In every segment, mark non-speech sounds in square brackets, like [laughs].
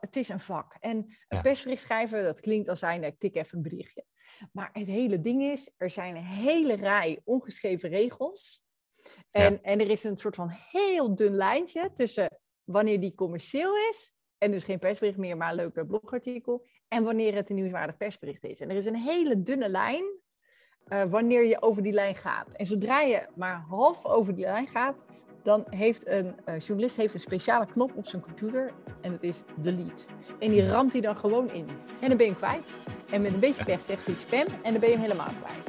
het is een vak. En een Ja. persbericht schrijven, dat klinkt als zijn, ik tik even een berichtje. Maar het hele ding is, er zijn een hele rij ongeschreven regels. En, en er is een soort van heel dun lijntje tussen wanneer die commercieel is, en dus geen persbericht meer, maar een leuke blogartikel, en wanneer het een nieuwswaardig persbericht is. En er is een hele dunne lijn eh, wanneer je over die lijn gaat. En zodra je maar half over die lijn gaat, dan heeft een eh, journalist heeft een speciale knop op zijn computer en dat is delete. En die ramt hij dan gewoon in. En dan ben je hem kwijt. En met een beetje pech zegt hij spam en dan ben je hem helemaal kwijt.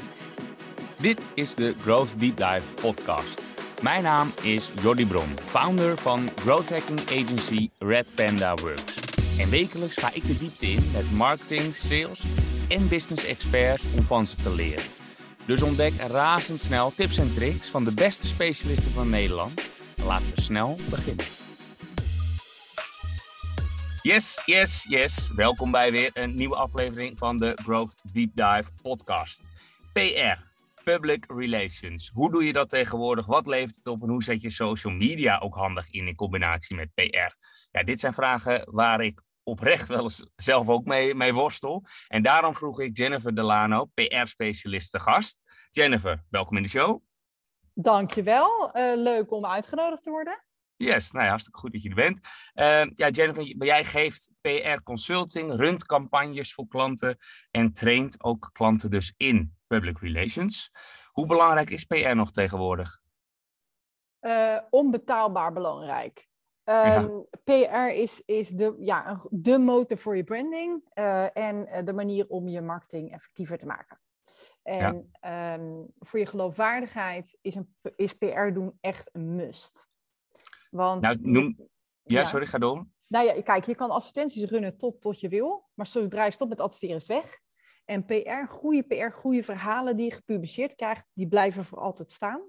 Dit is de Growth Deep Dive podcast. Mijn naam is Jordi Bron, founder van growth hacking agency Red Panda Works. En wekelijks ga ik de diepte in met marketing, sales en business experts om van ze te leren. Dus ontdek razendsnel tips en tricks van de beste specialisten van Nederland. Laten we snel beginnen. Yes, yes, yes. Welkom bij weer een nieuwe aflevering van de Growth Deep Dive podcast. PR, Public Relations. Hoe doe je dat tegenwoordig? Wat levert het op? En hoe zet je social media ook handig in in combinatie met PR? Ja, dit zijn vragen waar ik oprecht wel eens zelf ook mee, mee worstel. En daarom vroeg ik Jennifer Delano, PR-specialist, te gast. Jennifer, welkom in de show. Dankjewel. Uh, leuk om uitgenodigd te worden. Yes, nou ja, hartstikke goed dat je er bent. Uh, ja, Jennifer, jij geeft PR consulting, runt campagnes voor klanten en traint ook klanten dus in public relations. Hoe belangrijk is PR nog tegenwoordig? Uh, onbetaalbaar belangrijk. Um, ja. PR is, is de, ja, de motor voor je branding uh, en de manier om je marketing effectiever te maken. En ja. um, voor je geloofwaardigheid is, een, is PR doen echt een must. Want, nou, noem... Ja, ja, sorry, ga door. Nou ja, kijk, je kan advertenties runnen tot, tot je wil, maar zodra je stopt met adverteren is weg. En PR, goede PR, goede verhalen die je gepubliceerd krijgt, die blijven voor altijd staan.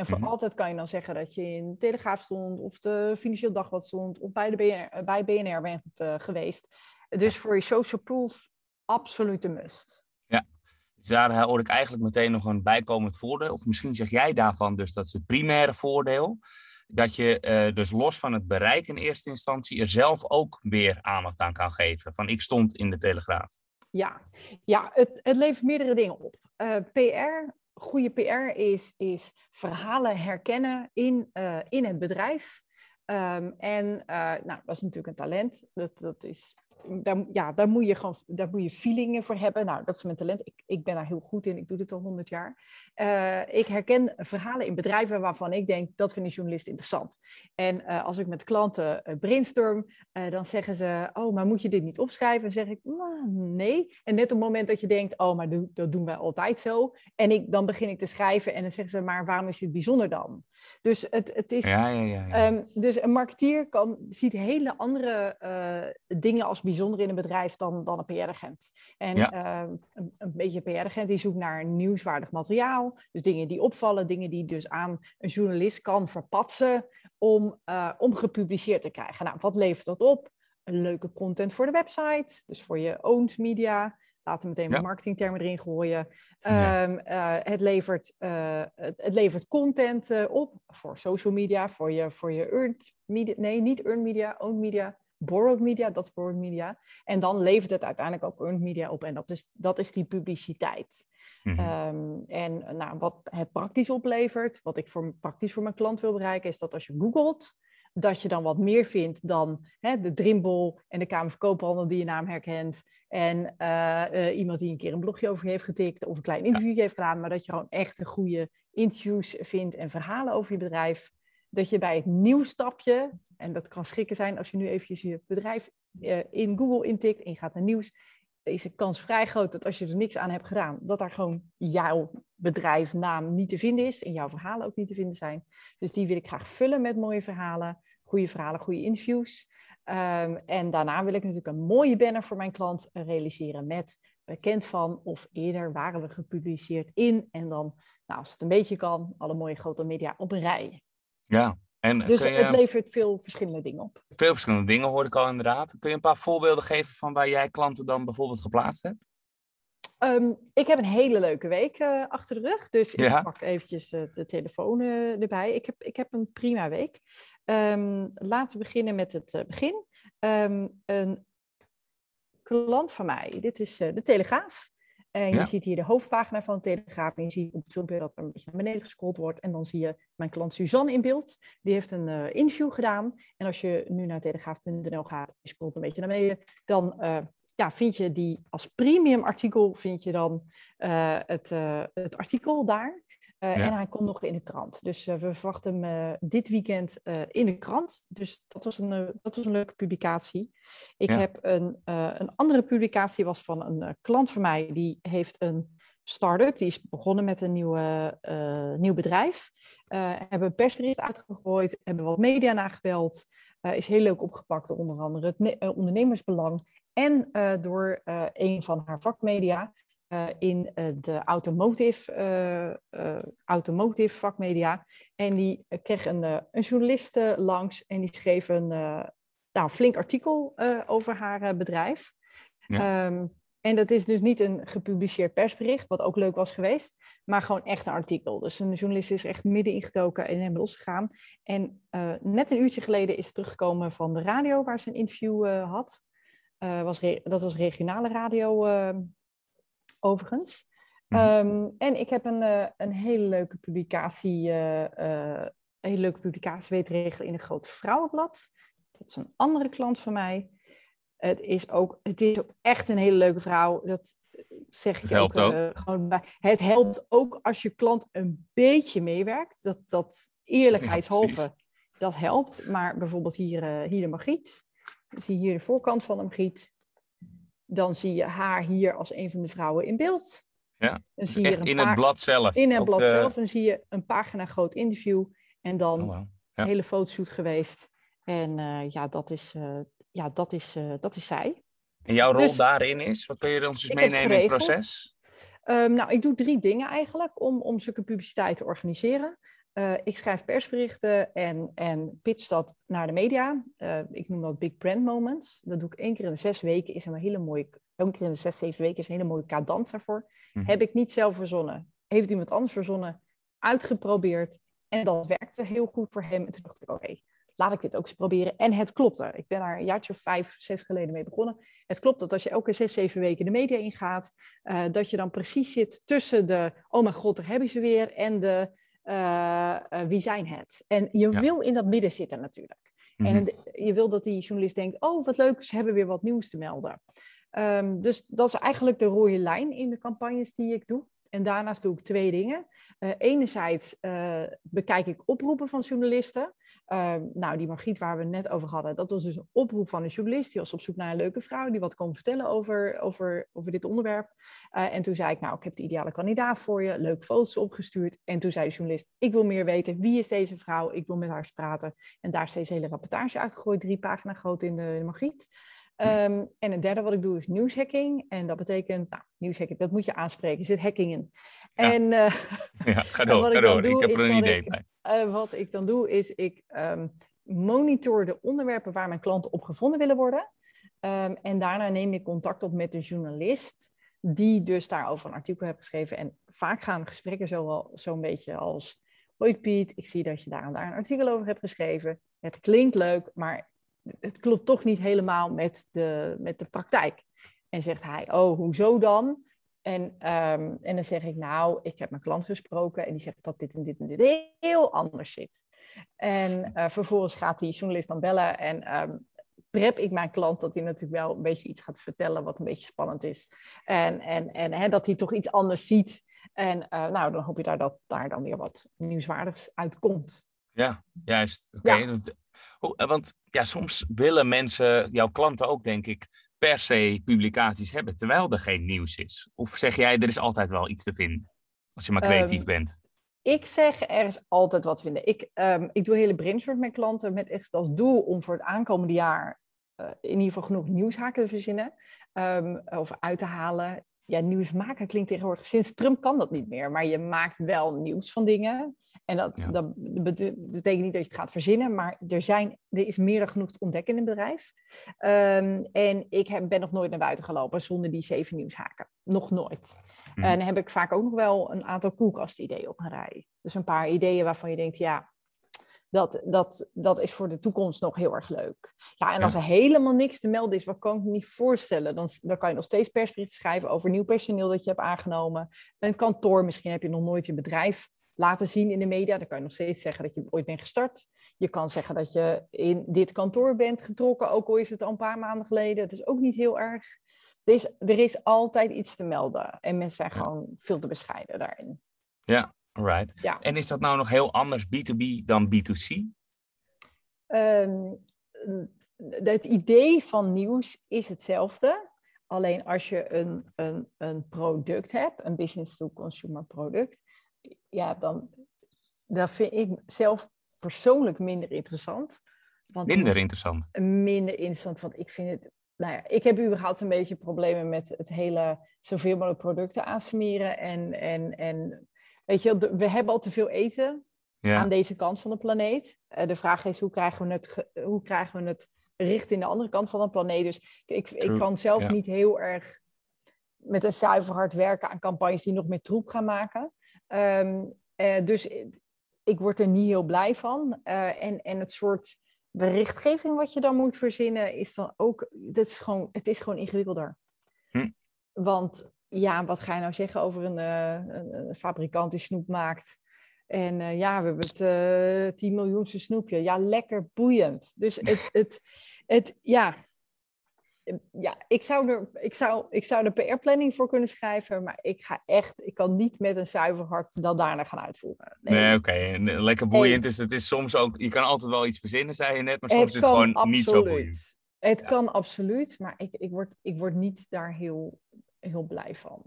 En voor mm-hmm. altijd kan je dan zeggen dat je in de Telegraaf stond, of de Financieel Dagblad stond, of bij, de BNR, bij BNR bent uh, geweest. Dus voor je social proof, absoluut een must. Ja, dus daar hoor ik eigenlijk meteen nog een bijkomend voordeel. Of misschien zeg jij daarvan dus dat is het primaire voordeel. Dat je uh, dus los van het bereik in eerste instantie er zelf ook weer aandacht aan kan geven. Van ik stond in de Telegraaf. Ja, ja het, het levert meerdere dingen op. Uh, PR, goede PR is, is verhalen herkennen in, uh, in het bedrijf. Um, en nou, dat is natuurlijk een talent. Dat, dat is daar, ja, daar, moet je gewoon, daar moet je feelingen voor hebben. Nou, dat is mijn talent. Ik, ik ben daar heel goed in. Ik doe dit al honderd jaar. Uh, ik herken verhalen in bedrijven waarvan ik denk, dat vind een journalist interessant. En uh, als ik met klanten uh, brainstorm, dan zeggen ze, oh, maar moet je dit niet opschrijven? Dan zeg ik, nou, nee. En net op het moment dat je denkt, oh, maar dat doen wij altijd zo. En ik, dan begin ik te schrijven en dan zeggen ze, maar waarom is dit bijzonder dan? Dus het, het is. Ja, ja, ja, ja. Um, dus een marketeer kan, ziet hele andere uh, dingen als bijzonder in een bedrijf dan, dan een PR-agent. En uh, een, een, beetje PR-agent die zoekt naar nieuwswaardig materiaal. Dus dingen die opvallen, dingen die dus aan een journalist kan verpatsen om, uh, om gepubliceerd te krijgen. Nou, wat levert dat op? Een leuke content voor de website, dus voor je owned media. Laten we meteen ja. marketingtermen erin gooien. Ja. Um, uh, het, levert, uh, het, het, levert content uh, op voor social media, voor je, voor je earned media. Nee, niet earned media, owned media, borrowed media, dat is borrowed media. En dan levert het uiteindelijk ook earned media op. En dat is, dat is die publiciteit. Mm-hmm. Um, en nou, wat het praktisch oplevert, wat ik voor, praktisch voor mijn klant wil bereiken, is dat als je googelt, dat je dan wat meer vindt dan hè, de Drimbel en de Kamer van Koophandel die je naam herkent. En uh, uh, iemand die een keer een blogje over heeft getikt of een klein interview ja. heeft gedaan. Maar dat je gewoon echt een goede interviews vindt en verhalen over je bedrijf. Dat je bij het nieuwsstapje, en dat kan schrikken zijn als je nu eventjes je bedrijf uh, in Google intikt en je gaat naar nieuws. Is de kans vrij groot dat als je er niks aan hebt gedaan, dat daar gewoon jouw bedrijfnaam niet te vinden is en jouw verhalen ook niet te vinden zijn. Dus die wil ik graag vullen met mooie verhalen, goede verhalen, goede interviews. Um, en daarna wil ik natuurlijk een mooie banner voor mijn klant realiseren met bekend van of eerder waren we gepubliceerd in. En dan, nou, als het een beetje kan, alle mooie grote media op een rij. Ja, en dus je, het levert veel verschillende dingen op. Veel verschillende dingen hoorde ik al inderdaad. Kun je een paar voorbeelden geven van waar jij klanten dan bijvoorbeeld geplaatst hebt? Um, ik heb een hele leuke week uh, achter de rug, dus ja. ik pak eventjes uh, de telefoon uh, erbij. Ik heb, ik heb een prima week. Um, laten we beginnen met het begin. ehm, een klant van mij, dit is de Telegraaf. En je ziet hier de hoofdpagina van de Telegraaf. En je ziet op het filmpje dat er een beetje naar beneden gescrolld wordt. En dan zie je mijn klant Suzanne in beeld. Die heeft een uh, interview gedaan. En als je nu naar telegraaf.nl gaat, je scrolt een beetje naar beneden, dan uh, ja, vind je die als premium artikel, vind je dan uh, het, het artikel daar. Uh, En hij komt nog in de krant. Dus uh, we verwachten hem uh, dit weekend in de krant. Dus dat was een, dat was een leuke publicatie. Ik ja. heb een, een andere publicatie, was van een klant van mij. Die heeft een start-up. Die is begonnen met een nieuwe, nieuw bedrijf. hebben een persbericht uitgegooid. Hebben wat media nagebeld. is heel leuk opgepakt onder andere het ondernemersbelang. En door een van haar vakmedia. Uh, in uh, de automotive, uh, automotive vakmedia. En die kreeg een, een journalist langs en die schreef een nou, flink artikel over haar bedrijf. Ja. Um, en dat is dus niet een gepubliceerd persbericht, wat ook leuk was geweest, maar gewoon echt een artikel. Dus een journalist is echt midden ingedoken en hem losgegaan. En net een uurtje geleden is teruggekomen van de radio waar ze een interview had. was dat was regionale radio overigens. Mhm. Ehm, en ik heb een, uh, een hele leuke publicatie, uh, uh, een hele leuke publicatie weten regelen in een groot vrouwenblad. Dat is een andere klant van mij. Het is ook, het is ook echt een hele leuke vrouw. Dat zeg ik het helpt ook, ook. gewoon bij. Het helpt ook als je klant een beetje meewerkt. Dat, dat eerlijkheidshalve, ja, dat helpt. Maar bijvoorbeeld hier, hier de Margriet. Zie hier de voorkant van de Margriet dan zie je haar hier als een van de vrouwen in beeld. Ja, dan zie je in het blad zelf. In het blad zelf. En dan zie je een pagina groot interview. En dan oh, wow. ja. een hele fotoshoot geweest. En uh, ja, dat is, uh, ja dat, is, uh, dat is zij. En jouw rol dus, daarin is? Wat kun je ons eens meenemen in het proces? Um, nou, ik doe drie dingen eigenlijk om, om zulke publiciteit te organiseren. Uh, ik schrijf persberichten en, en pitch dat naar de media. Uh, ik noem dat big brand moments. Dat doe ik één keer in de zes weken. Is een hele mooie, één keer in de zes, zeven weken is een hele mooie cadans daarvoor. Mm -hmm. Heb ik niet zelf verzonnen. Heeft iemand anders verzonnen, uitgeprobeerd. En dat werkte heel goed voor hem. En toen dacht ik, oké, okay, laat ik dit ook eens proberen. En het klopte. Ik ben daar een jaartje of vijf, zes geleden mee begonnen. Het klopt dat als je elke zes, zeven weken de media ingaat, uh, dat je dan precies zit tussen de, oh mijn god, daar hebben ze weer, en de, wie zijn het? En je ja. wil in dat midden zitten natuurlijk. Mm -hmm. En je wil dat die journalist denkt, oh wat leuk, ze hebben weer wat nieuws te melden. Um, dus dat is eigenlijk de rode lijn in de campagnes die ik doe. En daarnaast doe ik twee dingen. Uh, enerzijds bekijk ik oproepen van journalisten. Uh, nou, die Margriet waar we het net over hadden, dat was dus een oproep van een journalist. Die was op zoek naar een leuke vrouw die wat kon vertellen over, over, over dit onderwerp. Uh, en toen zei ik, nou, ik heb de ideale kandidaat voor je. Leuke foto's opgestuurd. En toen zei de journalist, ik wil meer weten. Wie is deze vrouw? Ik wil met haar praten. En daar is deze hele rapportage uitgegooid. Drie pagina groot in de, in de Margriet. Um, en het derde wat ik doe is nieuwshacking. En dat betekent, nou, nieuwshacking, dat moet je aanspreken. Er zit hacking in. Ja. En, uh, [laughs] ja, ga [laughs] door, ga door. Ik heb er een idee ik, bij. Uh, wat ik dan doe is, ik um, monitor de onderwerpen waar mijn klanten op gevonden willen worden. Um, en daarna neem ik contact op met de journalist die dus daarover een artikel heeft geschreven. En vaak gaan gesprekken zo'n zo beetje als... Hoi Piet, ik zie dat je daar en daar een artikel over hebt geschreven. Het klinkt leuk, maar het klopt toch niet helemaal met de, met de praktijk. En zegt hij, oh, hoezo dan? En, um, en dan zeg ik, nou, ik heb mijn klant gesproken en die zegt dat dit en dit en dit heel anders zit. En uh, vervolgens gaat die journalist dan bellen en um, prep ik mijn klant dat hij natuurlijk wel een beetje iets gaat vertellen wat een beetje spannend is. En, en, en hè, dat hij toch iets anders ziet. En uh, nou, dan hoop je daar dat daar dan weer wat nieuwswaardigs uitkomt. Ja, juist. Oké. Okay. Ja. Want ja, soms willen mensen, jouw klanten ook, denk ik, per se publicaties hebben, terwijl er geen nieuws is. Of zeg jij, er is altijd wel iets te vinden, als je maar creatief um, bent? Ik zeg, er is altijd wat te vinden. Ik, um, ik doe hele brainstorm met klanten met echt als doel om voor het aankomende jaar uh, in ieder geval genoeg nieuwshaken te verzinnen um, of uit te halen. Ja, nieuws maken klinkt tegenwoordig. Sinds Trump kan dat niet meer, maar je maakt wel nieuws van dingen. En dat, ja. dat, betekent niet dat je het gaat verzinnen, maar er, zijn, er is meer dan genoeg te ontdekken in een bedrijf. Um, en ik heb, ben nog nooit naar buiten gelopen zonder die zeven nieuwshaken. Nog nooit. Mm. En dan heb ik vaak ook nog wel een aantal koelkastideeën op een rij. Dus een paar ideeën waarvan je denkt, ja, Dat, dat, dat is voor de toekomst nog heel erg leuk. Ja, en als er helemaal niks te melden is, wat kan ik me niet voorstellen? Dan, dan kan je nog steeds persberichten schrijven over nieuw personeel dat je hebt aangenomen. Een kantoor, misschien heb je nog nooit je bedrijf laten zien in de media. Dan kan je nog steeds zeggen dat je ooit bent gestart. Je kan zeggen dat je in dit kantoor bent getrokken, ook al is het al een paar maanden geleden. Het is ook niet heel erg. Er is, er is altijd iets te melden. En mensen zijn gewoon veel te bescheiden daarin. Ja, right. Ja. En is dat nou nog heel anders B2B dan B2C? Um, ehm, het idee van nieuws is hetzelfde. Alleen als je een, een, een product hebt, een business-to-consumer product, ja, dan dat vind ik zelf persoonlijk minder interessant. Want minder interessant? Minder interessant, want ik vind het... Nou ja, ik heb überhaupt een beetje problemen met het hele zoveel mogelijk producten aansmeren. En, en, en weet je, we hebben al te veel eten aan deze kant van de planeet. Uh, de vraag is, hoe krijgen we het, hoe krijgen we het richt in de andere kant van de planeet? Dus ik, ik kan zelf niet heel erg met een zuiver hard werken aan campagnes die nog meer troep gaan maken. Um, uh, dus ik word er niet heel blij van. Uh, en, en het soort berichtgeving wat je dan moet verzinnen, is dan ook, dat is gewoon, het is gewoon ingewikkelder. Hm. Want ja, wat ga je nou zeggen over een, uh, een fabrikant die snoep maakt? En uh, ja, we hebben het uh, 10 miljoenste snoepje. Ja, lekker boeiend. Dus het, het, het ja, ja, ik zou, er, ik, zou, ik zou de PR-planning voor kunnen schrijven, maar ik ga echt, ik kan niet met een zuiver hart dat daarna gaan uitvoeren. Nee, oké. Lekker boeiend. Dus het is soms ook, je kan altijd wel iets verzinnen, zei je net, maar soms is het gewoon absoluut. niet zo boeiend. Het kan absoluut, maar ik, ik, word, ik word niet daar heel, heel blij van.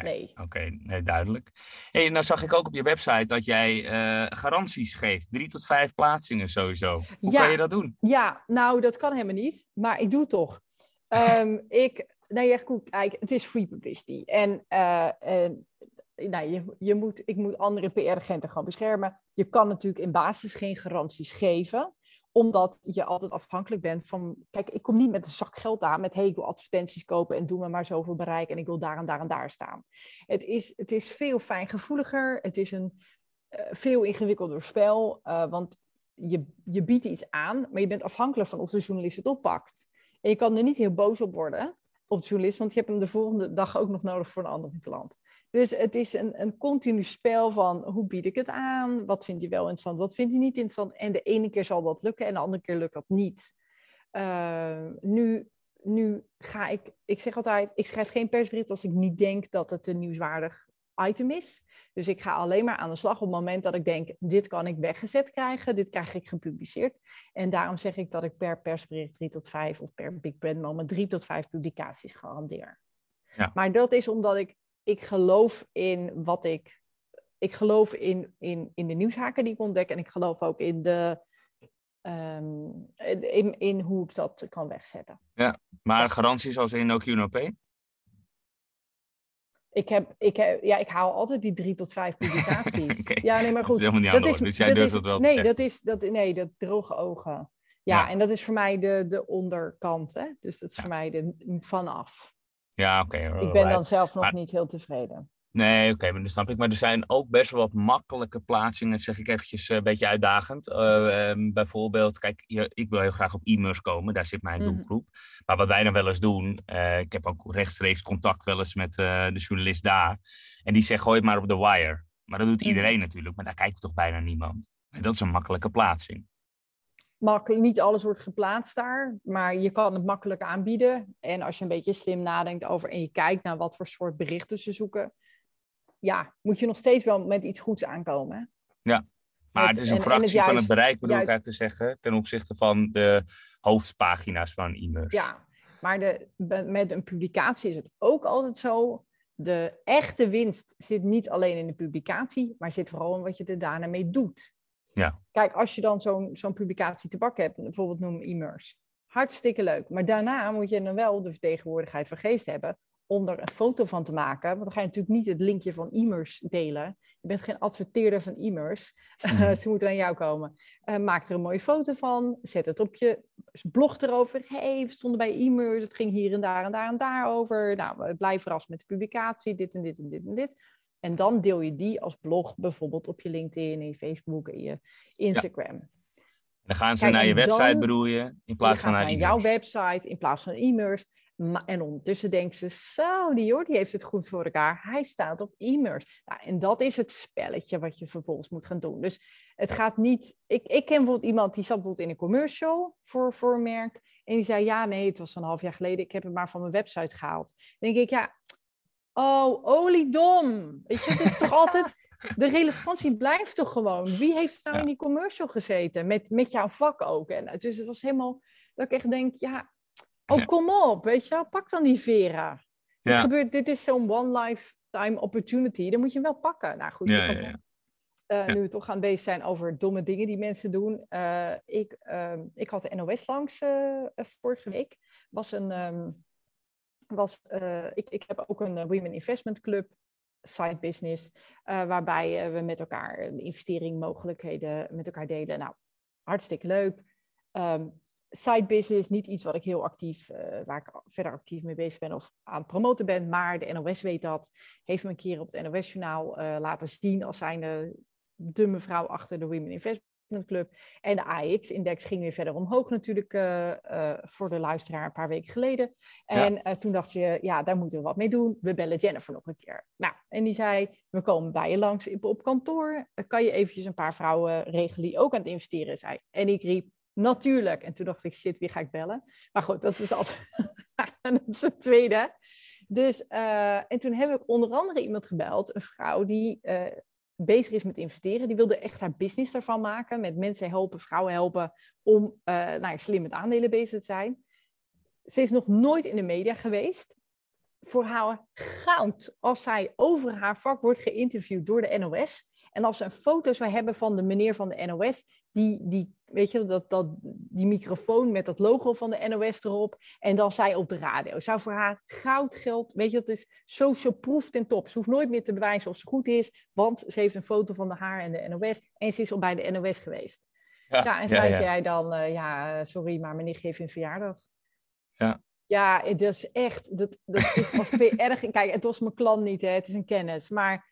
Nee. Oké, nee, duidelijk. Hey, nou zag ik ook op je website dat jij uh, garanties geeft. Drie tot vijf plaatsingen sowieso. Hoe kan je dat doen? Ja, nou dat kan helemaal niet, maar ik doe het toch. Um, ik, nee, ja, goed, het is free publicity. En uh, nou, je, moet, ik moet andere PR-agenten gaan beschermen. Je kan natuurlijk in basis geen garanties geven omdat je altijd afhankelijk bent van. Kijk, ik kom niet met een zak geld aan met. hey, ik wil advertenties kopen en doe me maar zoveel bereik. en ik wil daar en daar en daar staan. Het is, het is veel fijngevoeliger. Het is een uh, veel ingewikkelder spel. Uh, want je, je biedt iets aan, maar je bent afhankelijk van of de journalist het oppakt. En je kan er niet heel boos op worden op de journalist, want je hebt hem de volgende dag ook nog nodig voor een andere klant. Dus het is een, een continu spel van hoe bied ik het aan? Wat vindt hij wel interessant? Wat vindt hij niet interessant? En de ene keer zal dat lukken en de andere keer lukt dat niet. Uh, nu, nu ga ik, ik zeg altijd, ik schrijf geen persbericht als ik niet denk dat het een nieuwswaardig item is. Dus ik ga alleen maar aan de slag op het moment dat ik denk, dit kan ik weggezet krijgen, dit krijg ik gepubliceerd. En daarom zeg ik dat ik per persbericht drie tot vijf of per Big Brand Moment drie tot vijf publicaties garandeer. Ja. Maar dat is omdat ik, ik geloof in wat ik, ik geloof in, in, in de nieuwshaken die ik ontdek en ik geloof ook in de, um, in, in hoe ik dat kan wegzetten. Ja, maar garanties als in ook UNOP? Ik, heb, ik, heb, ja, ik haal altijd die drie tot vijf [laughs] publicaties. Ja, nee, maar goed. Dat is helemaal niet aan dus jij durft dat wel nee, te dat is, dat, nee, dat droge ogen. Ja, en dat is voor mij de, de onderkant. Hè? Dus dat is voor mij de vanaf. Ja, oké. ik ben dan zelf nog niet heel tevreden. Nee, oké, maar dat snap ik. Maar er zijn ook best wel wat makkelijke plaatsingen, zeg ik eventjes eh, een beetje uitdagend. Uh, um, bijvoorbeeld, kijk, ik wil heel graag op e-mails komen, daar zit mijn mhm. doelgroep. Maar wat wij dan wel eens doen, uh, ik heb ook rechtstreeks contact wel eens met de journalist daar. En die zegt, gooi het maar op de wire. Maar dat doet mhm. iedereen natuurlijk, maar daar kijkt toch bijna niemand. En dat is een makkelijke plaatsing. Makkelijk, niet alles wordt geplaatst daar, maar je kan het makkelijk aanbieden. En als je een beetje slim nadenkt over en je kijkt naar wat voor soort berichten ze zoeken, ja, moet je nog steeds wel met iets goeds aankomen. Ja, maar het is een fractie van het bereik, bedoel ik eigenlijk te zeggen, ten opzichte van de hoofdpagina's van e-mails. Ja, maar de, met een publicatie is het ook altijd zo. De echte winst zit niet alleen in de publicatie, maar zit vooral in wat je er daarna mee doet. Ja. Kijk, als je dan zo'n zo'n publicatie te bakken hebt, bijvoorbeeld noem e-mails. Hartstikke leuk. Maar daarna moet je dan wel de vertegenwoordigheid van geest hebben om er een foto van te maken. Want dan ga je natuurlijk niet het linkje van e-mails delen. Je bent geen adverteerder van e-mails. Mhm. [laughs] Ze moeten aan jou komen. Uh, maak er een mooie foto van. Zet het op je blog erover. hey, we stonden bij e-mails. Het ging hier en daar en daar en daar over. Nou, blijf verrast met de publicatie. Dit en dit en dit en dit. En dan deel je die als blog bijvoorbeeld op je LinkedIn, in je Facebook en je Instagram. Dan gaan ze naar je website, bedoel je? In plaats van naar, naar jouw website, in plaats van e-mails. En ondertussen denken ze, zo, die Jordi heeft het goed voor elkaar. Hij staat op e-mails. Nou, en dat is het spelletje wat je vervolgens moet gaan doen. Dus het gaat niet... Ik, ik ken bijvoorbeeld iemand die zat bijvoorbeeld in een commercial voor, voor een merk. En die zei, ja, nee, het was een half jaar geleden. Ik heb het maar van mijn website gehaald. Dan denk ik, ja, oh, oliedom. Weet je, het is toch altijd... [laughs] De relevantie blijft toch gewoon. Wie heeft nou in die commercial gezeten? Met, met jouw vak ook. En dus het was helemaal... Dat ik echt denk, ja, Oh, kom op, weet je wel. Pak dan die Vera. Ja. gebeurt, dit is zo'n one lifetime opportunity. Dan moet je hem wel pakken. Nou goed, ja, ja, uh, nu we toch gaan bezig zijn over domme dingen die mensen doen. Uh, ik, uh, ik had de NOS langs eh, vorige week. Was een, um, was, ik, ik heb ook een Women Investment Club side business, waarbij we met elkaar investeringmogelijkheden met elkaar delen. Nou, hartstikke leuk. Um, side business, niet iets wat ik heel actief, uh, waar ik verder actief mee bezig ben of aan het promoten ben, maar de NOS weet dat, heeft me een keer op het NOS-journaal uh, laten zien als zijnde de mevrouw achter de Women Investment Club. En de AX-index ging weer verder omhoog natuurlijk uh, voor de luisteraar een paar weken geleden. En toen dacht je, ja, daar moeten we wat mee doen. We bellen Jennifer nog een keer. Nou, en die zei, we komen bij je langs op kantoor. Kan je eventjes een paar vrouwen regelen die ook aan het investeren zijn? En ik riep, Natuurlijk. En toen dacht ik, shit, wie ga ik bellen? Maar goed, dat is altijd [laughs] dat het tweede. Dus, uh, en toen heb ik onder andere iemand gebeld, een vrouw die uh, bezig is met investeren. Die wilde echt haar business daarvan maken. Met mensen helpen, vrouwen helpen om uh, nou, slim met aandelen bezig te zijn. Ze is nog nooit in de media geweest. Voor haar goud als zij over haar vak wordt geïnterviewd door de NOS. En als ze een foto zou hebben van de meneer van de NOS, die, die, weet je, dat, dat, die microfoon met dat logo van de NOS erop, en dan zij op de radio. Zou voor haar goud geld, weet je, dat is social proof ten top. Ze hoeft nooit meer te bewijzen of ze goed is, want ze heeft een foto van de haar en de NOS, en ze is al bij de NOS geweest. Ja, ja en zij ja, zei dan, uh, ja, sorry, maar meneer geeft een verjaardag. Ja. Ja, het is echt, dat, dat is als [laughs] erg. Kijk, het was mijn klant niet, hè, het is een kennis, maar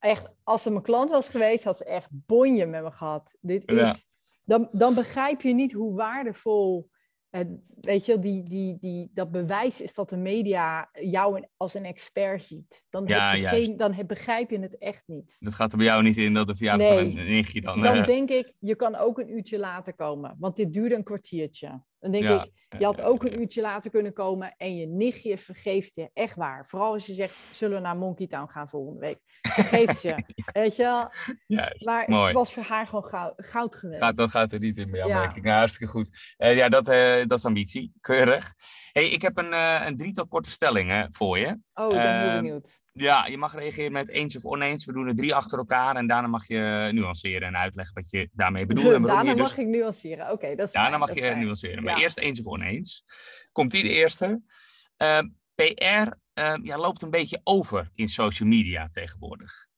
echt, als ze mijn klant was geweest, had ze echt bonje met me gehad. Dit is, dan, dan begrijp je niet hoe waardevol, uh, weet je, die, die, die, dat bewijs is dat de media jou als een expert ziet. Dan, heb je geen, dan heb, begrijp je het echt niet. Dat gaat er bij jou niet in dat de verjaardag nee, een nichtje dan... Dan denk ik, je kan ook een uurtje later komen, want dit duurde een kwartiertje. Dan denk ik, je had ook een uurtje later kunnen komen en je nichtje vergeeft je. Echt waar. Vooral als je zegt, zullen we naar Monkey Town gaan volgende week. Vergeeft je. [laughs] Weet je wel? Juist, maar mooi. het was voor haar gewoon goud, goud geweest. Gaat, dat gaat er niet in bij jou, ja. merk ik. Nou, hartstikke goed. Uh, ja, dat, uh, dat is ambitie. Keurig. hey, ik heb een, uh, een drietal korte stellingen voor je. Oh, ik ben heel ehm, benieuwd. Ja, je mag reageren met eens of oneens. We doen er drie achter elkaar en daarna mag je nuanceren en uitleggen wat je daarmee bedoelt. En [laughs] daarna je dus... mag ik nuanceren, oké. Okay, daarna fijn, mag je fijn. nuanceren, maar ja. eerst eens of oneens. Komt die de eerste? Uh, ehm, PR uh, ja, loopt een beetje over in social media tegenwoordig.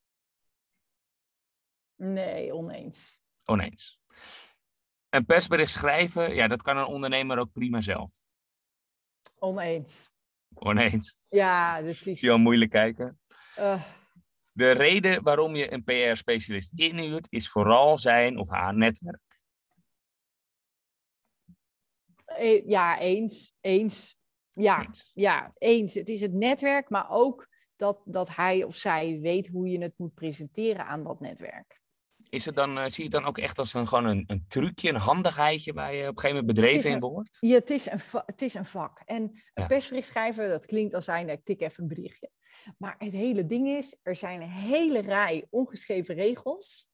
Nee, oneens. Oneens. Een persbericht schrijven, ja, dat kan een ondernemer ook prima zelf. Oneens. [laughs] Oneens. Ja, dat is... Heel moeilijk kijken. Uh. De reden waarom je een PR-specialist inhuurt, is vooral zijn of haar netwerk. Eh, ja, eens. Eens. Ja, eens. ja, eens. Het is het netwerk, maar ook dat, dat hij of zij weet hoe je het moet presenteren aan dat netwerk. Is het dan, uh, zie je het dan ook echt als een, gewoon een, een trucje, een handigheidje waar je op een gegeven moment bedreven in wordt? Ja, het is een, het is een vak. En een ja. persbericht schrijven, dat klinkt als zijn, ik tik even een berichtje. Maar het hele ding is, er zijn een hele rij ongeschreven regels.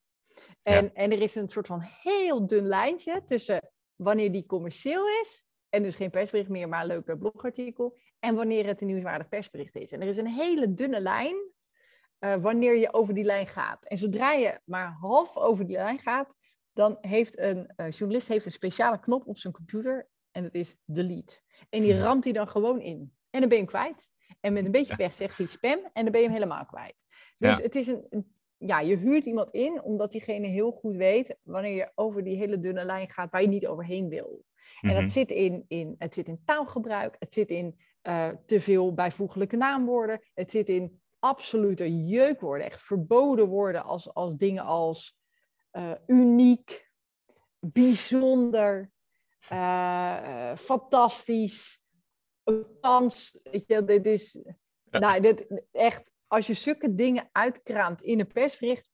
En, ja. en er is een soort van heel dun lijntje tussen wanneer die commercieel is, en dus geen persbericht meer, maar een leuke blogartikel, en wanneer het een nieuwswaardig persbericht is. En er is een hele dunne lijn uh, wanneer je over die lijn gaat. En zodra je maar half over die lijn gaat, dan heeft een uh, journalist heeft een speciale knop op zijn computer en dat is delete. En die ramt hij dan gewoon in. En dan ben je hem kwijt. En met een beetje pech zegt hij spam en dan ben je hem helemaal kwijt. Dus ja. het is een, een, ja, je huurt iemand in omdat diegene heel goed weet wanneer je over die hele dunne lijn gaat waar je niet overheen wil. En dat mhm. zit in, in, het zit in taalgebruik, het zit in uh, te veel bijvoeglijke naamwoorden, het zit in absolute jeukwoorden, echt verboden worden als, als dingen als uh, uniek, bijzonder, uh, fantastisch, kans. Weet je, dit is, nou, dit, echt, als je zulke dingen uitkraamt in een persbericht,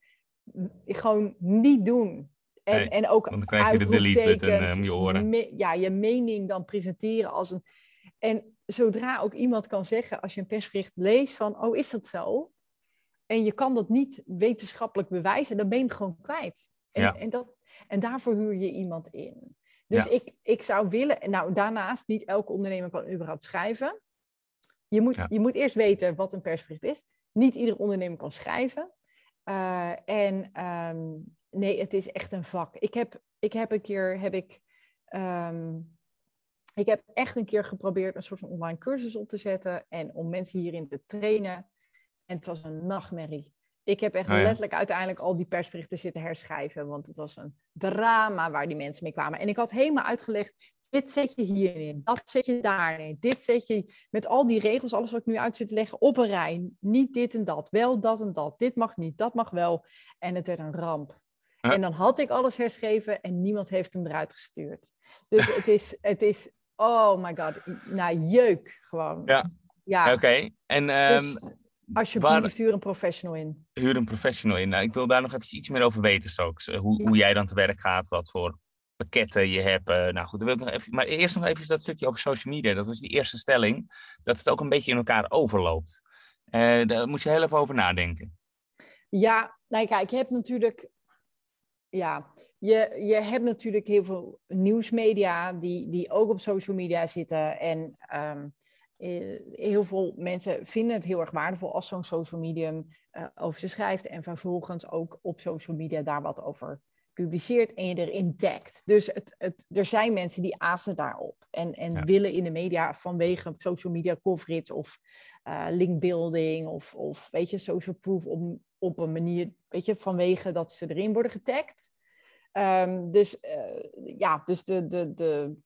gewoon niet doen. En, en ook dan krijg je de delete-button om je oren. ja, je mening dan presenteren als een... En zodra ook iemand kan zeggen, als je een persbericht leest van, oh, is dat zo? En je kan dat niet wetenschappelijk bewijzen, dan ben je hem gewoon kwijt. En, ja. en, dat, en daarvoor huur je iemand in. Dus ik, ik zou willen, nou daarnaast, niet elke ondernemer kan überhaupt schrijven. Je moet, je moet eerst weten wat een persbericht is. Niet ieder ondernemer kan schrijven. Uh, en ehm, nee, het is echt een vak. Ik heb, ik heb een keer, heb ik, um, ik heb echt een keer geprobeerd een soort van online cursus op te zetten en om mensen hierin te trainen. En het was een nachtmerrie. Ik heb echt oh letterlijk uiteindelijk al die persberichten zitten herschrijven, want het was een drama waar die mensen mee kwamen. En ik had helemaal uitgelegd, dit zet je hierin, dat zet je daarin, dit zet je met al die regels, alles wat ik nu uit zit te leggen, op een rij. Niet dit en dat, wel dat en dat, dit mag niet, dat mag wel. En het werd een ramp. En dan had ik alles herschreven en niemand heeft hem eruit gestuurd. Dus het is, het is oh my god, nou jeuk gewoon. Ja, ja. oké. En um, dus, alsjeblieft, waar... huur een professional in. Huur een professional in. Nou, ik wil daar nog even iets meer over weten straks. Hoe, hoe jij dan te werk gaat, wat voor pakketten je hebt. Uh, nou goed, dan wil ik nog even. Maar eerst nog even dat stukje over social media. Dat was die eerste stelling. Dat het ook een beetje in elkaar overloopt. Uh, daar moet je heel even over nadenken. Ja, nou kijk, je hebt natuurlijk ja, je, je hebt natuurlijk heel veel nieuwsmedia die, die ook op social media zitten. En um, heel veel mensen vinden het heel erg waardevol als zo'n social medium uh, over ze schrijft. En vervolgens ook op social media daar wat over publiceert en je erin tagt. Dus het, het, er zijn mensen die azen daarop. En, en willen in de media vanwege social media coverage of uh, linkbuilding of, of weet je, social proof om, op een manier, weet je, vanwege dat ze erin worden getagd. Um, dus uh, ja, dus de, de, de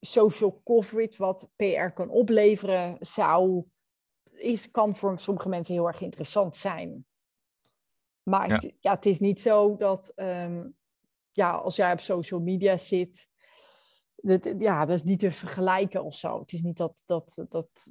social coverage wat PR kan opleveren, zou, is, kan voor sommige mensen heel erg interessant zijn. Maar ja. Het, ja, het is niet zo dat, um, ja, als jij op social media zit, dat, ja, dat is niet te vergelijken of zo. Het is niet dat, dat, dat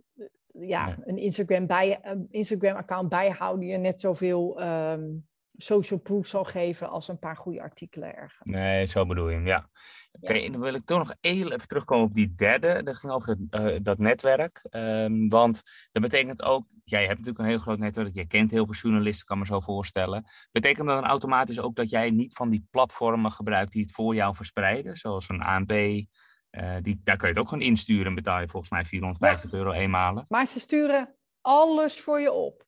ja, een Instagram, bij, een Instagram account bijhouden je net zoveel um, social proof zal geven als een paar goede artikelen ergens. Nee, zo bedoel je hem, ja. Oké, dan wil ik toch nog heel even terugkomen op die derde. Dat ging over het, uh, dat netwerk. Um, want dat betekent ook, jij hebt natuurlijk een heel groot netwerk, je kent heel veel journalisten, kan me zo voorstellen. Betekent dat dan automatisch ook dat jij niet van die platformen gebruikt die het voor jou verspreiden, zoals een ANP, uh, die, daar kun je het ook gewoon insturen en betaal je volgens mij 450 euro eenmalig. Maar ze sturen alles voor je op.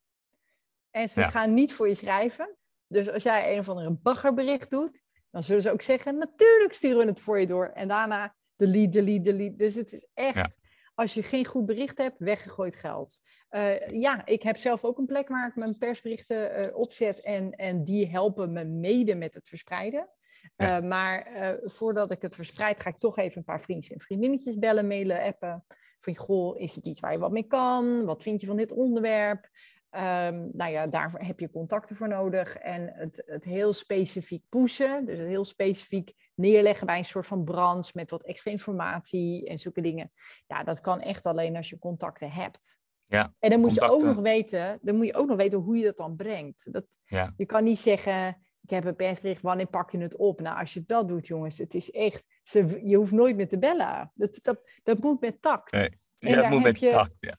En ze gaan niet voor je schrijven. Dus als jij een of andere baggerbericht doet, dan zullen ze ook zeggen, natuurlijk sturen we het voor je door. En daarna delete, delete, delete. Dus het is echt, als je geen goed bericht hebt, weggegooid geld. Uh, ja, ik heb zelf ook een plek waar ik mijn persberichten uh, opzet en, en die helpen me mede met het verspreiden. Uh, maar voordat ik het verspreid, ga ik toch even een paar vriendjes en vriendinnetjes bellen, mailen, appen. Van, goh, is het iets waar je wat mee kan? Wat vind je van dit onderwerp? Um, nou ja, daarvoor heb je contacten voor nodig. En het, het heel specifiek pushen, dus het heel specifiek neerleggen bij een soort van branche met wat extra informatie en zulke dingen. Ja, dat kan echt alleen als je contacten hebt. Ja, en dan moet je ook nog weten, dan moet je ook nog weten hoe je dat dan brengt. Dat, ja. Je kan niet zeggen, ik heb een persbericht, wanneer pak je het op? Nou, als je dat doet, jongens, het is echt, ze, je hoeft nooit meer te bellen. Dat, dat, dat moet met tact. Nee. Ja, dat moet met je, tact, ja.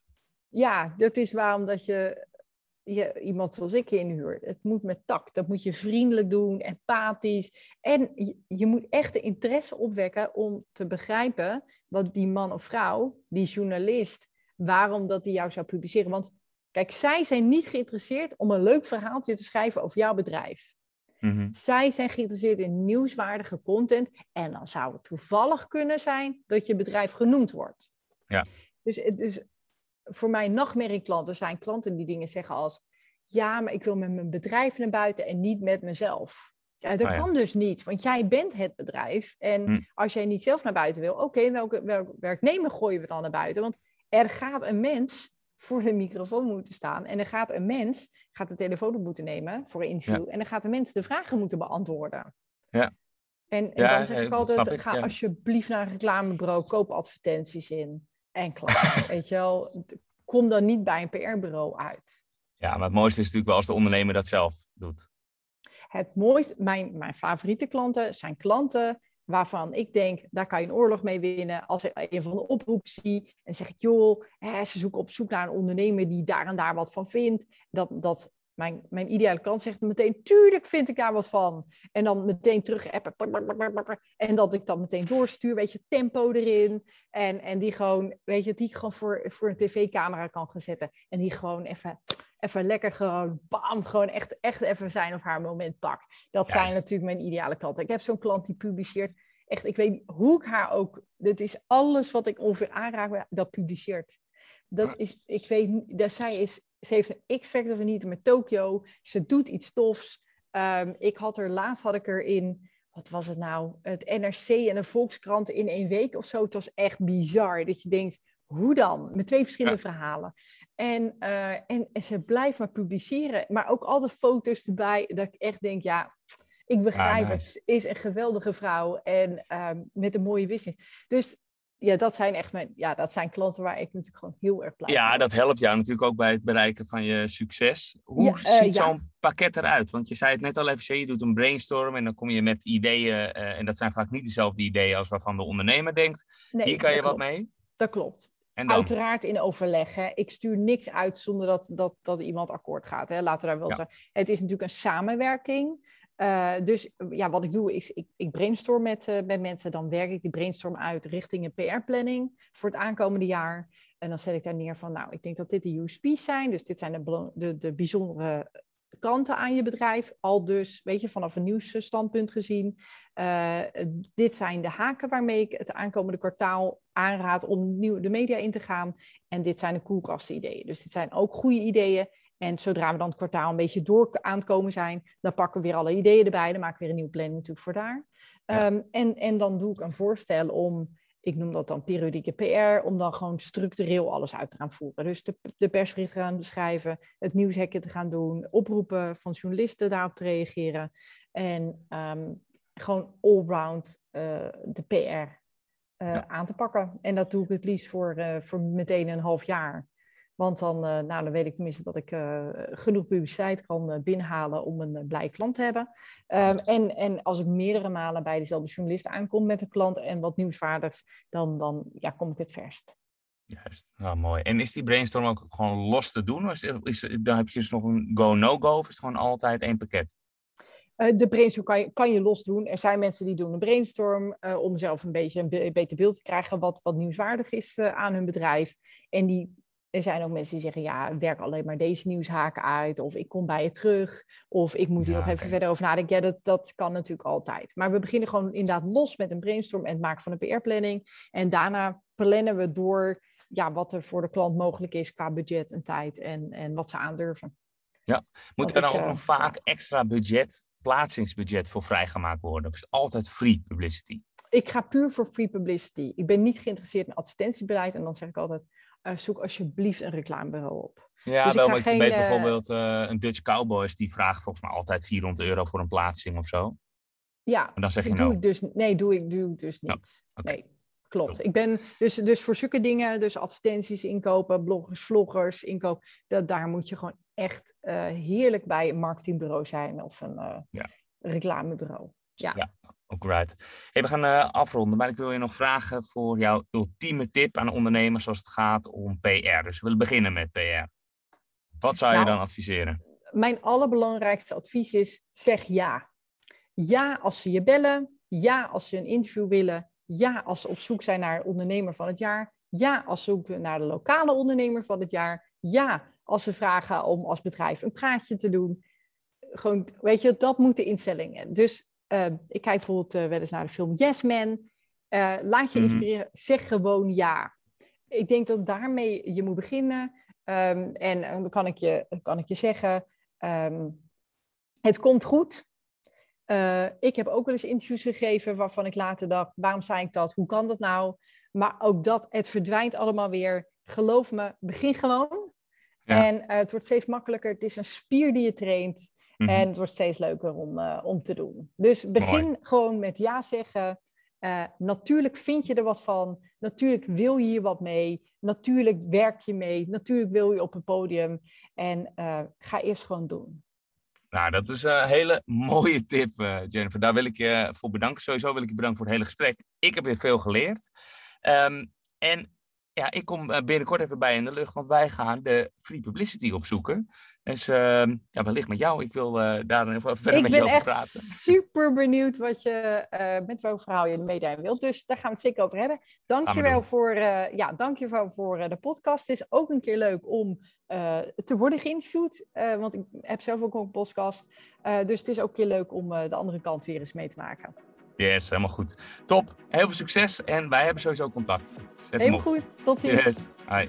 Ja, dat is waarom dat je je, iemand zoals ik inhuurt. Het moet met tact. Dat moet je vriendelijk doen, empathisch. En je, je, moet echt de interesse opwekken om te begrijpen wat die man of vrouw, die journalist, waarom dat die jou zou publiceren. Want kijk, zij zijn niet geïnteresseerd om een leuk verhaaltje te schrijven over jouw bedrijf. Mhm. Zij zijn geïnteresseerd in nieuwswaardige content. En dan zou het toevallig kunnen zijn dat je bedrijf genoemd wordt. Ja. Dus, dus voor mijn nachtmerrieklanten zijn klanten die dingen zeggen als... Ja, maar ik wil met mijn bedrijf naar buiten en niet met mezelf. Ja, dat oh kan dus niet, want jij bent het bedrijf. En hm. als jij niet zelf naar buiten wil, oké, welke, welke werknemer gooien we dan naar buiten? Want er gaat een mens voor de microfoon moeten staan. En er gaat een mens, gaat de telefoon op moeten nemen voor een interview. En dan gaat een mens de vragen moeten beantwoorden. Ja. En, en dan zeg ik altijd, ga alsjeblieft naar een reclamebureau, koop advertenties in en klaar. [laughs] Weet je wel, kom dan niet bij een PR-bureau uit. Ja, maar het mooiste is natuurlijk wel als de ondernemer dat zelf doet. Het mooiste, mijn, mijn favoriete klanten zijn klanten waarvan ik denk, daar kan je een oorlog mee winnen. Als ik een van de oproep zie en zeg ik, joh, hè, ze zoeken op zoek naar een ondernemer die daar en daar wat van vindt. Dat, dat mijn, mijn ideale klant zegt meteen, tuurlijk vind ik daar wat van. En dan meteen terug appen. En dat ik dat meteen doorstuur, weet je, tempo erin. En, en die gewoon, weet je, die ik gewoon voor, voor een tv-camera kan gaan zetten. En die gewoon even, even lekker gewoon, bam, gewoon echt, echt even zijn of haar moment pakt. Dat zijn natuurlijk mijn ideale klanten. Ik heb zo'n klant die publiceert, echt, ik weet niet hoe ik haar ook, dit is alles wat ik ongeveer aanraak, dat publiceert. Dat is, ik weet, dat zij is ze heeft een X-Factor niet met Tokyo. Ze doet iets tofs. Um, ik had er laatst had ik er in, wat was het nou? Het NRC en de Volkskrant in één week of zo. Het was echt bizar. Dat je denkt, hoe dan? Met twee verschillende verhalen. En, uh, en, en, ze blijft maar publiceren. Maar ook altijd foto's erbij. Dat ik echt denk, ja, ik begrijp het. Ze is een geweldige vrouw. En um, met een mooie business. Dus ja, dat zijn echt mijn, ja, dat zijn klanten waar ik natuurlijk gewoon heel erg blij Ja, dat helpt jou natuurlijk ook bij het bereiken van je succes. Hoe eh, ziet zo'n pakket eruit? Want je zei het net al even, je doet een brainstorm en dan kom je met ideeën. Uh, en dat zijn vaak niet dezelfde ideeën als waarvan de ondernemer denkt. Nee, Hier kan je wat mee? Dat klopt. En dan? Uiteraard in overleg. Hè. Ik stuur niks uit zonder dat, dat, dat iemand akkoord gaat. Hè. Laten we daar wel ja. zeggen. Het is natuurlijk een samenwerking. Uh, dus ja, wat ik doe is, ik, ik brainstorm met, uh, met mensen. Dan werk ik die brainstorm uit richting een PR-planning voor het aankomende jaar. En dan zet ik daar neer van, nou, ik denk dat dit de USP's zijn. Dus dit zijn de, de, de bijzondere kanten aan je bedrijf. Al dus, weet je, vanaf een nieuwsstandpunt gezien. Uh, dit zijn de haken waarmee ik het aankomende kwartaal aanraad om nieuw de media in te gaan. En dit zijn de koelkasten-ideeën. Dus dit zijn ook goede ideeën. En zodra we dan het kwartaal een beetje door aan het komen zijn, dan pakken we weer alle ideeën erbij. Dan maken we weer een nieuwe planning natuurlijk voor daar. Ehm, en, en dan doe ik een voorstel om, ik noem dat dan periodieke PR, om dan gewoon structureel alles uit te gaan voeren. Dus de, de persbericht te gaan schrijven, het nieuwshekje te gaan doen, oproepen van journalisten daarop te reageren. En um, gewoon allround uh, de PR uh, aan te pakken. En dat doe ik het liefst voor, uh, voor meteen een half jaar. Want dan, uh, nou, dan weet ik tenminste dat ik uh, genoeg publiciteit kan uh, binnenhalen om een blij klant te hebben. Um, en, en als ik meerdere malen bij dezelfde journalist aankom met een klant en wat nieuwswaardigs, dan, dan ja, kom ik het verst. Juist, nou mooi. En is die brainstorm ook gewoon los te doen? Of is, is, dan heb je dus nog een go-no-go of is het gewoon altijd één pakket? de brainstorm kan je, kan je los doen. Er zijn mensen die doen een brainstorm uh, om zelf een beetje een beter beeld te krijgen wat, wat nieuwswaardig is uh, aan hun bedrijf. En die er zijn ook mensen die zeggen, ja, werk alleen maar deze nieuwshaken uit. Of ik kom bij je terug. Of ik moet hier nog even verder over nadenken. Ja, dat, dat kan natuurlijk altijd. Maar we beginnen gewoon inderdaad los met een brainstorm en het maken van een PR-planning. En daarna plannen we door ja, wat er voor de klant mogelijk is qua budget en tijd en, en wat ze aandurven. Ja, moet er dan ook uh, nog vaak extra budget, plaatsingsbudget voor vrijgemaakt worden? Of is het altijd free publicity? Ik ga puur voor free publicity. Ik ben niet geïnteresseerd in advertentiebeleid. En dan zeg ik altijd, uh, zoek alsjeblieft een reclamebureau op. Ja, dus wel, maar geen, weet uh, bijvoorbeeld uh, een Dutch Cowboys, die vraagt volgens mij altijd 400 euro voor een plaatsing of zo. Ja, en dan zeg je doe nou. Ik dus, nee, doe ik, doe ik dus niet. okay. Nee, klopt. Ik ben dus, dus voor zulke dingen, dus advertenties inkopen, bloggers, vloggers inkopen, dat, daar moet je gewoon echt heerlijk bij een marketingbureau zijn of een ja. reclamebureau. Ja. ja. Ook right. Hey, we gaan uh, afronden, maar ik wil je nog vragen voor jouw ultieme tip aan ondernemers als het gaat om PR. Dus we willen beginnen met PR. Wat zou je nou, dan adviseren? Mijn allerbelangrijkste advies is: zeg ja. Ja als ze je bellen. Ja als ze een interview willen. Ja als ze op zoek zijn naar ondernemer van het jaar. Ja als ze zoeken naar de lokale ondernemer van het jaar. Ja als ze vragen om als bedrijf een praatje te doen. Gewoon, weet je, dat moeten instellingen. Dus uh, ik kijk bijvoorbeeld uh, wel eens naar de film Yes Man. Uh, laat je mhm. inspireren. Mm. Zeg gewoon ja. Ik denk dat daarmee je moet beginnen. Um, en dan kan ik je, kan ik je zeggen, um, het komt goed. ik heb ook wel eens interviews gegeven waarvan ik later dacht, waarom zei ik dat? Hoe kan dat nou? Maar ook dat, het verdwijnt allemaal weer. Geloof me, begin gewoon. Ja. En het wordt steeds makkelijker. Het is een spier die je traint. Mhm. En het wordt steeds leuker om, om te doen. Dus begin gewoon met ja zeggen. natuurlijk vind je er wat van. Natuurlijk wil je hier wat mee. Natuurlijk werk je mee. Natuurlijk wil je op een podium. En ga eerst gewoon doen. Nou, dat is een hele [laughs] mooie tip, Jennifer. Daar wil ik je voor bedanken. Sowieso wil ik je bedanken voor het hele gesprek. Ik heb weer veel geleerd. Um, en ja, ik kom eh, binnenkort even bij in de lucht, want wij gaan de free publicity opzoeken. Dus uh, ja, wellicht met jou. Ik wil uh, daar even verder ik met je over praten. Ik ben echt super benieuwd wat je, uh, met welk verhaal je meedijden wilt. Dus daar gaan we het zeker over hebben. Dankjewel voor, ja, dankjewel voor de podcast. Het is ook een keer leuk om te worden geïnterviewd. want ik heb zelf ook een podcast. dus het is ook een keer leuk om de andere kant weer eens mee te maken. Yes, helemaal goed. Top. Heel veel succes en wij hebben sowieso contact. Helemaal goed. Tot ziens. Yes. Hi.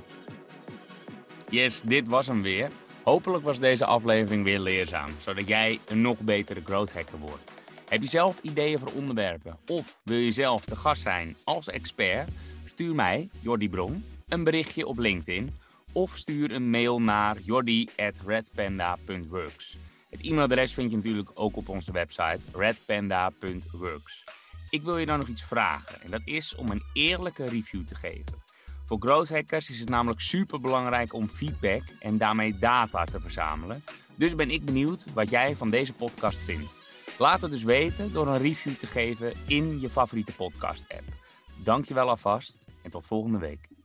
Yes, dit was hem weer. Hopelijk was deze aflevering weer leerzaam, zodat jij een nog betere growth hacker wordt. Heb je zelf ideeën voor onderwerpen of wil je zelf de gast zijn als expert? Stuur mij, Jordi Bron, een berichtje op LinkedIn of stuur een mail naar jordi.redpanda.works. Het e-mailadres vind je natuurlijk ook op onze website redpanda.works. Ik wil je dan nog iets vragen en dat is om een eerlijke review te geven. Voor growth hackers is het namelijk super belangrijk om feedback en daarmee data te verzamelen. Dus ben ik benieuwd wat jij van deze podcast vindt. Laat het dus weten door een review te geven in je favoriete podcast app. Dankjewel alvast en tot volgende week.